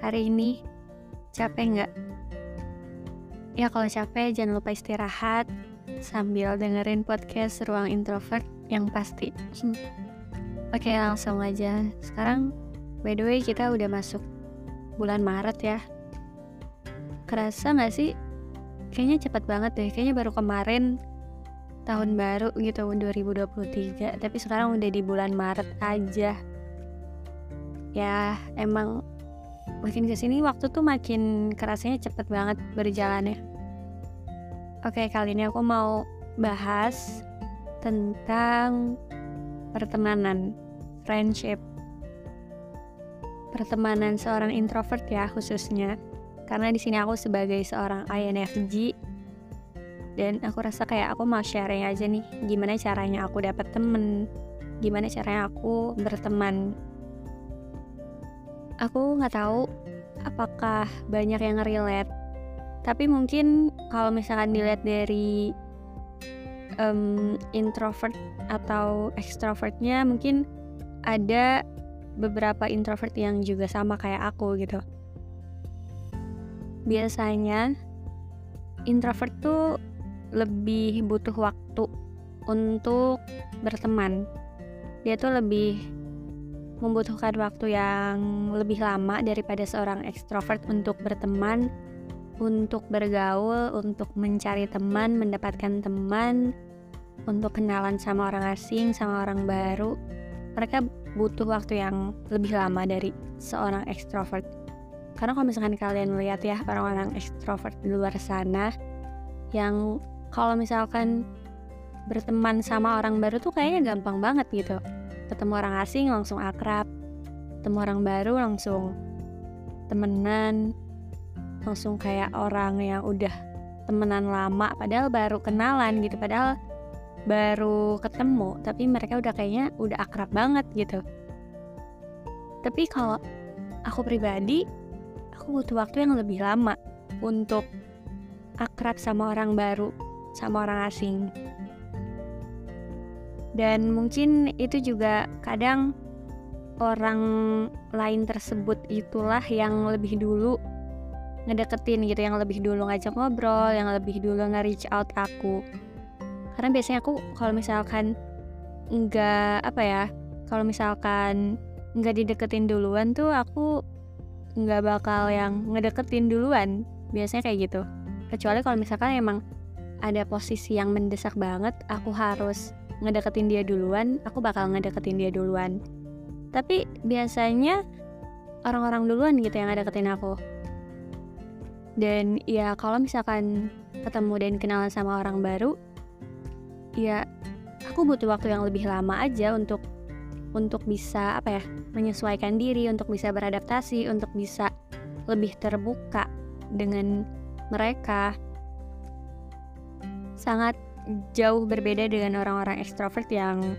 Hari ini capek nggak? Ya kalau capek jangan lupa istirahat sambil dengerin podcast Ruang Introvert yang pasti. Oke langsung aja. Sekarang by the way kita udah masuk bulan Maret ya. Kerasa nggak sih? Kayaknya cepat banget deh. Kayaknya baru kemarin tahun baru gitu 2023 tapi sekarang udah di bulan Maret aja ya emang makin ke sini waktu tuh makin kerasanya cepet banget berjalannya. Oke, kali ini aku mau bahas tentang pertemanan, friendship. Pertemanan seorang introvert ya khususnya. Karena di sini aku sebagai seorang INFJ dan aku rasa kayak aku mau sharing aja nih gimana caranya aku dapat temen, gimana caranya aku berteman aku nggak tahu apakah banyak yang relate. Tapi mungkin kalau misalkan dilihat dari um, introvert atau extrovertnya mungkin ada beberapa introvert yang juga sama kayak aku gitu. Biasanya introvert tuh lebih butuh waktu untuk berteman. Dia tuh lebih membutuhkan waktu yang lebih lama daripada seorang ekstrovert untuk berteman, untuk bergaul, untuk mencari teman, mendapatkan teman, untuk kenalan sama orang asing, sama orang baru. Mereka butuh waktu yang lebih lama dari seorang ekstrovert. Karena kalau misalkan kalian melihat ya orang-orang ekstrovert di luar sana yang kalau misalkan berteman sama orang baru tuh kayaknya gampang banget gitu ketemu orang asing langsung akrab. Ketemu orang baru langsung temenan. Langsung kayak orang yang udah temenan lama padahal baru kenalan gitu padahal baru ketemu tapi mereka udah kayaknya udah akrab banget gitu. Tapi kalau aku pribadi aku butuh waktu yang lebih lama untuk akrab sama orang baru sama orang asing dan mungkin itu juga kadang orang lain tersebut itulah yang lebih dulu ngedeketin gitu yang lebih dulu ngajak ngobrol yang lebih dulu nge-reach out aku. Karena biasanya aku kalau misalkan nggak apa ya kalau misalkan nggak dideketin duluan tuh aku nggak bakal yang ngedeketin duluan. Biasanya kayak gitu. Kecuali kalau misalkan emang ada posisi yang mendesak banget aku harus ngedeketin dia duluan, aku bakal ngedeketin dia duluan. Tapi biasanya orang-orang duluan gitu yang ngedeketin aku. Dan ya kalau misalkan ketemu dan kenalan sama orang baru, ya aku butuh waktu yang lebih lama aja untuk untuk bisa apa ya menyesuaikan diri, untuk bisa beradaptasi, untuk bisa lebih terbuka dengan mereka. Sangat jauh berbeda dengan orang-orang ekstrovert yang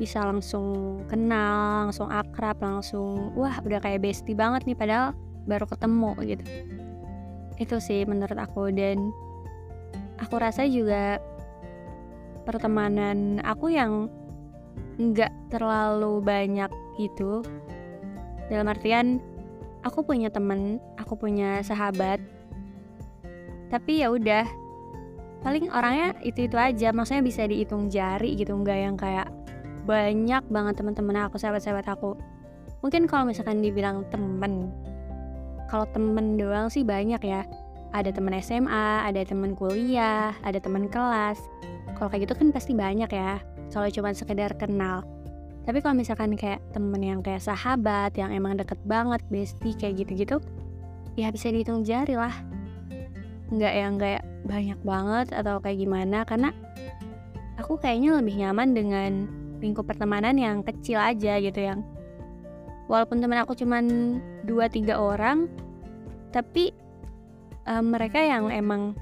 bisa langsung kenal, langsung akrab, langsung wah udah kayak bestie banget nih padahal baru ketemu gitu. Itu sih menurut aku dan aku rasa juga pertemanan aku yang nggak terlalu banyak gitu. Dalam artian aku punya temen, aku punya sahabat. Tapi ya udah, paling orangnya itu itu aja maksudnya bisa dihitung jari gitu nggak yang kayak banyak banget teman-teman aku sahabat-sahabat aku. Mungkin kalau misalkan dibilang temen kalau temen doang sih banyak ya. Ada temen SMA ada temen kuliah ada temen kelas. Kalau kayak gitu kan pasti banyak ya kalau cuma sekedar kenal. Tapi kalau misalkan kayak temen yang kayak sahabat yang emang deket banget bestie kayak gitu-gitu ya bisa dihitung jari lah nggak yang kayak banyak banget atau kayak gimana karena aku kayaknya lebih nyaman dengan lingkup pertemanan yang kecil aja gitu yang walaupun teman aku cuman 2-3 orang tapi uh, mereka yang emang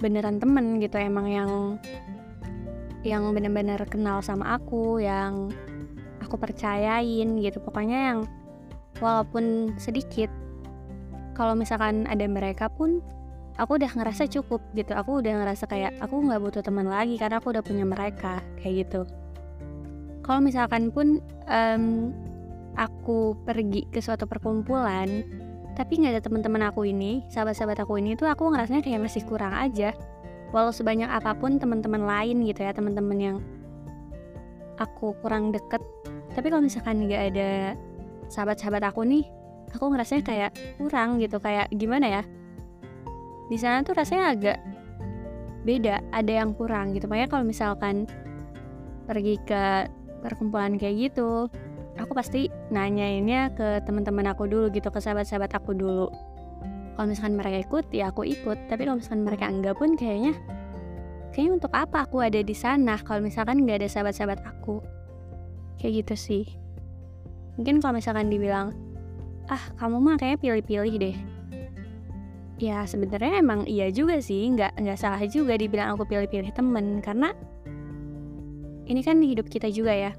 beneran temen gitu emang yang yang bener-bener kenal sama aku yang aku percayain gitu. Pokoknya yang walaupun sedikit kalau misalkan ada mereka pun aku udah ngerasa cukup gitu. Aku udah ngerasa kayak aku nggak butuh teman lagi karena aku udah punya mereka kayak gitu. Kalau misalkan pun um, aku pergi ke suatu perkumpulan tapi nggak ada teman-teman aku ini sahabat-sahabat aku ini tuh aku ngerasanya kayak masih kurang aja. Walau sebanyak apa pun teman-teman lain gitu ya teman-teman yang aku kurang deket. Tapi kalau misalkan nggak ada sahabat-sahabat aku nih aku ngerasanya kayak kurang gitu kayak gimana ya? Di sana tuh rasanya agak beda ada yang kurang gitu. Makanya kalau misalkan pergi ke perkumpulan kayak gitu aku pasti nanyainnya ke teman-teman aku dulu gitu ke sahabat-sahabat aku dulu. Kalau misalkan mereka ikut ya aku ikut. Tapi kalau misalkan mereka enggak pun kayaknya kayaknya untuk apa aku ada di sana kalau misalkan nggak ada sahabat-sahabat aku? Kayak gitu sih. Mungkin kalau misalkan dibilang ah kamu mah kayaknya pilih-pilih deh. Ya sebenarnya emang iya juga sih. Nggak nggak salah juga dibilang aku pilih-pilih temen. Karena ini kan hidup kita juga ya.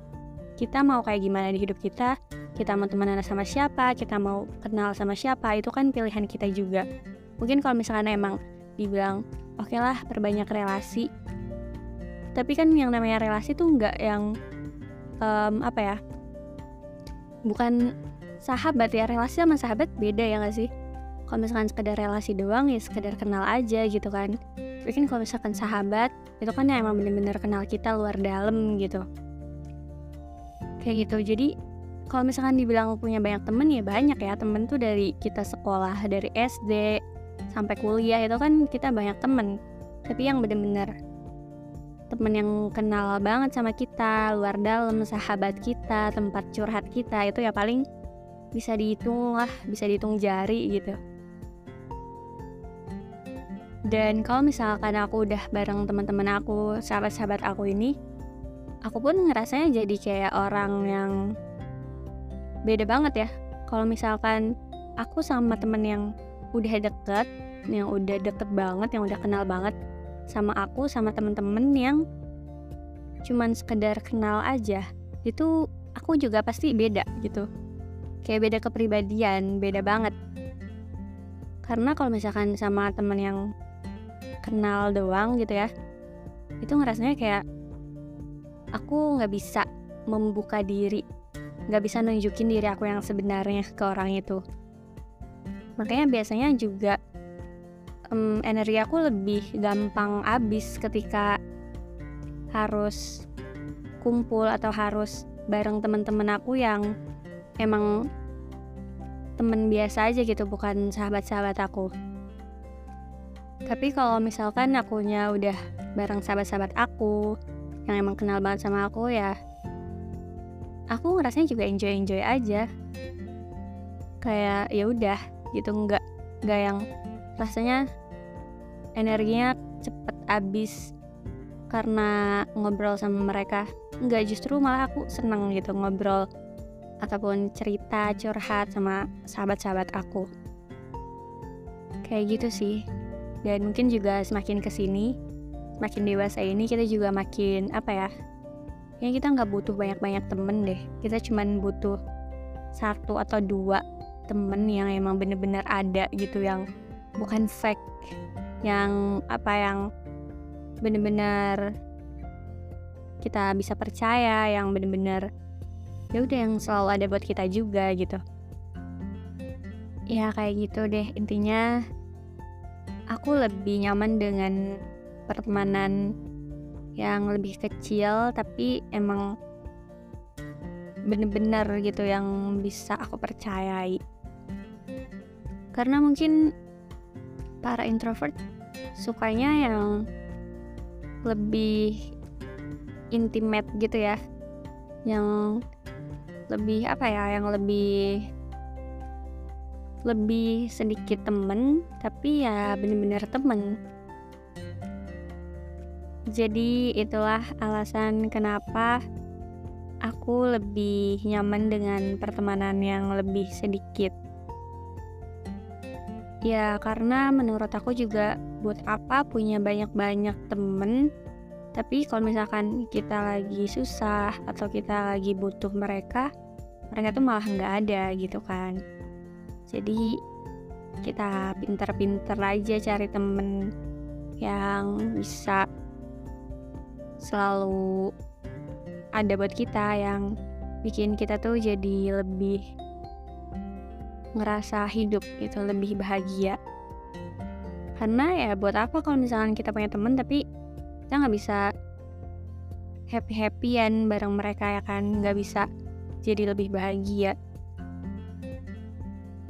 Kita mau kayak gimana di hidup kita? Kita mau temenan sama siapa? Kita mau kenal sama siapa? Itu kan pilihan kita juga. Mungkin kalau misalkan emang dibilang oke okay lah perbanyak relasi. Tapi kan yang namanya relasi tuh nggak yang um, apa ya? Bukan sahabat ya relasi sama sahabat beda ya gak sih? Kalau misalkan sekedar relasi doang ya sekedar kenal aja gitu kan. Mungkin kalau misalkan sahabat itu kan ya emang bener-bener kenal kita luar dalam gitu. Kayak gitu jadi kalau misalkan dibilang punya banyak temen ya banyak ya. Temen tuh dari kita sekolah dari SD sampai kuliah itu kan kita banyak temen. Tapi yang bener-bener temen yang kenal banget sama kita luar dalam sahabat kita tempat curhat kita itu ya paling bisa dihitung lah bisa dihitung jari gitu. Dan kalau misalkan aku udah bareng teman-teman aku sahabat-sahabat aku ini aku pun ngerasanya jadi kayak orang yang beda banget ya. Kalau misalkan aku sama temen yang udah deket yang udah deket banget yang udah kenal banget sama aku sama temen-temen yang cuman sekedar kenal aja itu aku juga pasti beda gitu kayak beda kepribadian beda banget. Karena kalau misalkan sama temen yang kenal doang gitu ya itu ngerasanya kayak aku nggak bisa membuka diri nggak bisa nunjukin diri aku yang sebenarnya ke orang itu. Makanya biasanya juga um, energi aku lebih gampang habis ketika harus kumpul atau harus bareng teman-teman aku yang emang temen biasa aja gitu bukan sahabat-sahabat aku. Tapi kalau misalkan akunya udah bareng sahabat-sahabat aku yang emang kenal banget sama aku ya aku ngerasanya juga enjoy enjoy aja. Kayak ya udah gitu nggak nggak yang rasanya energinya cepet habis karena ngobrol sama mereka. Nggak justru malah aku seneng gitu ngobrol ataupun cerita curhat sama sahabat-sahabat aku. Kayak gitu sih. Dan mungkin juga semakin ke sini semakin dewasa ini kita juga makin apa ya ya kita nggak butuh banyak-banyak temen deh. Kita cuman butuh satu atau dua temen yang emang bener-bener ada gitu yang bukan fake yang apa yang bener-bener kita bisa percaya yang bener-bener ya udah yang selalu ada buat kita juga gitu. Ya kayak gitu deh. Intinya aku lebih nyaman dengan pertemanan yang lebih kecil tapi emang bener-bener gitu yang bisa aku percayai. Karena mungkin para introvert sukanya yang lebih intimate gitu ya. Yang lebih apa ya yang lebih lebih sedikit temen tapi ya bener-bener temen. Jadi itulah alasan kenapa aku lebih nyaman dengan pertemanan yang lebih sedikit. Ya karena menurut aku juga buat apa punya banyak-banyak temen tapi kalau misalkan kita lagi susah atau kita lagi butuh mereka mereka tuh malah nggak ada gitu kan. Jadi kita pinter-pinter aja cari temen yang bisa selalu ada buat kita yang bikin kita tuh jadi lebih ngerasa hidup gitu lebih bahagia. Karena ya buat apa kalau misalkan kita punya temen tapi kita nggak bisa happy happyan bareng mereka ya kan nggak bisa jadi lebih bahagia.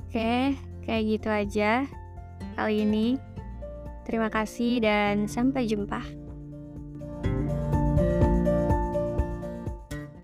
Oke kayak gitu aja kali ini. Terima kasih dan sampai jumpa